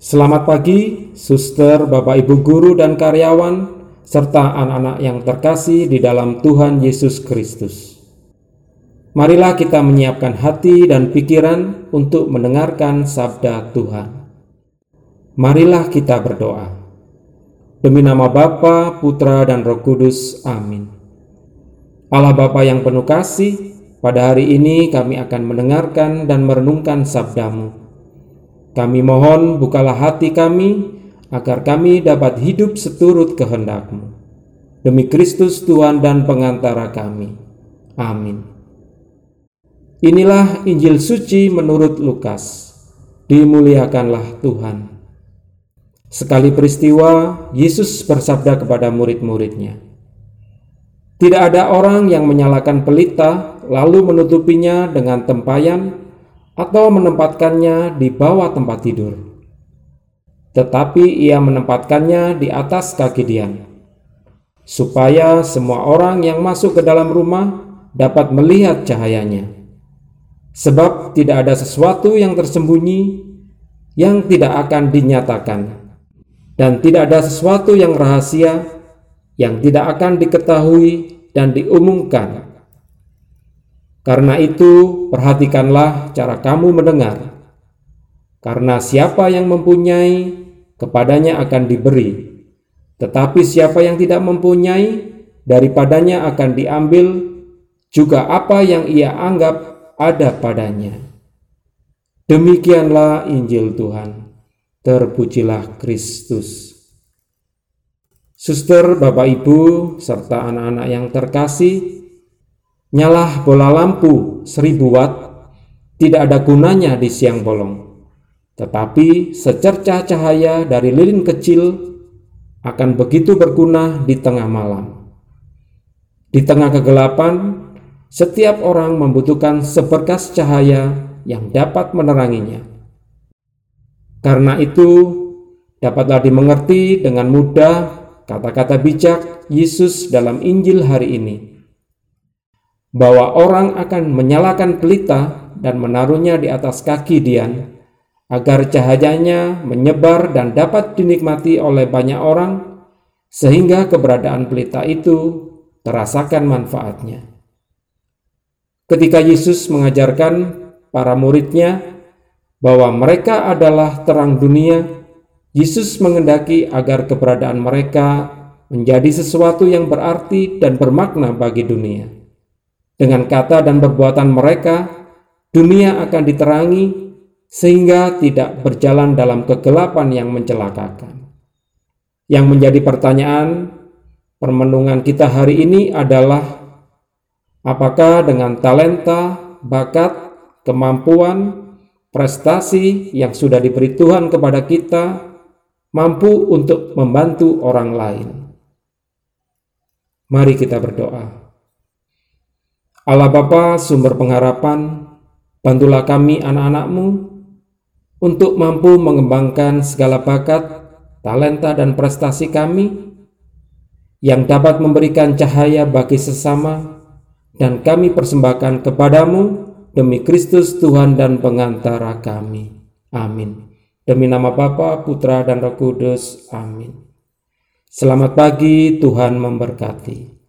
Selamat pagi, suster, bapak, ibu guru, dan karyawan, serta anak-anak yang terkasih di dalam Tuhan Yesus Kristus. Marilah kita menyiapkan hati dan pikiran untuk mendengarkan sabda Tuhan. Marilah kita berdoa. Demi nama Bapa, Putra, dan Roh Kudus. Amin. Allah Bapa yang penuh kasih, pada hari ini kami akan mendengarkan dan merenungkan sabdamu. Kami mohon bukalah hati kami agar kami dapat hidup seturut kehendakmu. Demi Kristus Tuhan dan pengantara kami. Amin. Inilah Injil suci menurut Lukas. Dimuliakanlah Tuhan. Sekali peristiwa, Yesus bersabda kepada murid-muridnya, "Tidak ada orang yang menyalakan pelita lalu menutupinya dengan tempayan atau menempatkannya di bawah tempat tidur. Tetapi ia menempatkannya di atas kaki Dian, supaya semua orang yang masuk ke dalam rumah dapat melihat cahayanya. Sebab tidak ada sesuatu yang tersembunyi yang tidak akan dinyatakan, dan tidak ada sesuatu yang rahasia yang tidak akan diketahui dan diumumkan karena itu, perhatikanlah cara kamu mendengar, karena siapa yang mempunyai, kepadanya akan diberi, tetapi siapa yang tidak mempunyai, daripadanya akan diambil juga apa yang ia anggap ada padanya. Demikianlah Injil Tuhan. Terpujilah Kristus. Suster, Bapak, Ibu, serta anak-anak yang terkasih, Nyalah bola lampu seribu watt tidak ada gunanya di siang bolong, tetapi secercah cahaya dari lilin kecil akan begitu berguna di tengah malam. Di tengah kegelapan, setiap orang membutuhkan seberkas cahaya yang dapat meneranginya. Karena itu, dapatlah dimengerti dengan mudah kata-kata bijak Yesus dalam Injil hari ini bahwa orang akan menyalakan pelita dan menaruhnya di atas kaki Dian, agar cahayanya menyebar dan dapat dinikmati oleh banyak orang, sehingga keberadaan pelita itu terasakan manfaatnya. Ketika Yesus mengajarkan para muridnya bahwa mereka adalah terang dunia, Yesus mengendaki agar keberadaan mereka menjadi sesuatu yang berarti dan bermakna bagi dunia. Dengan kata dan perbuatan mereka, dunia akan diterangi sehingga tidak berjalan dalam kegelapan yang mencelakakan. Yang menjadi pertanyaan permenungan kita hari ini adalah apakah dengan talenta, bakat, kemampuan, prestasi yang sudah diberi Tuhan kepada kita mampu untuk membantu orang lain. Mari kita berdoa. Allah Bapa sumber pengharapan, bantulah kami anak-anakmu untuk mampu mengembangkan segala bakat, talenta dan prestasi kami yang dapat memberikan cahaya bagi sesama dan kami persembahkan kepadamu demi Kristus Tuhan dan pengantara kami. Amin. Demi nama Bapa, Putra, dan Roh Kudus. Amin. Selamat pagi, Tuhan memberkati.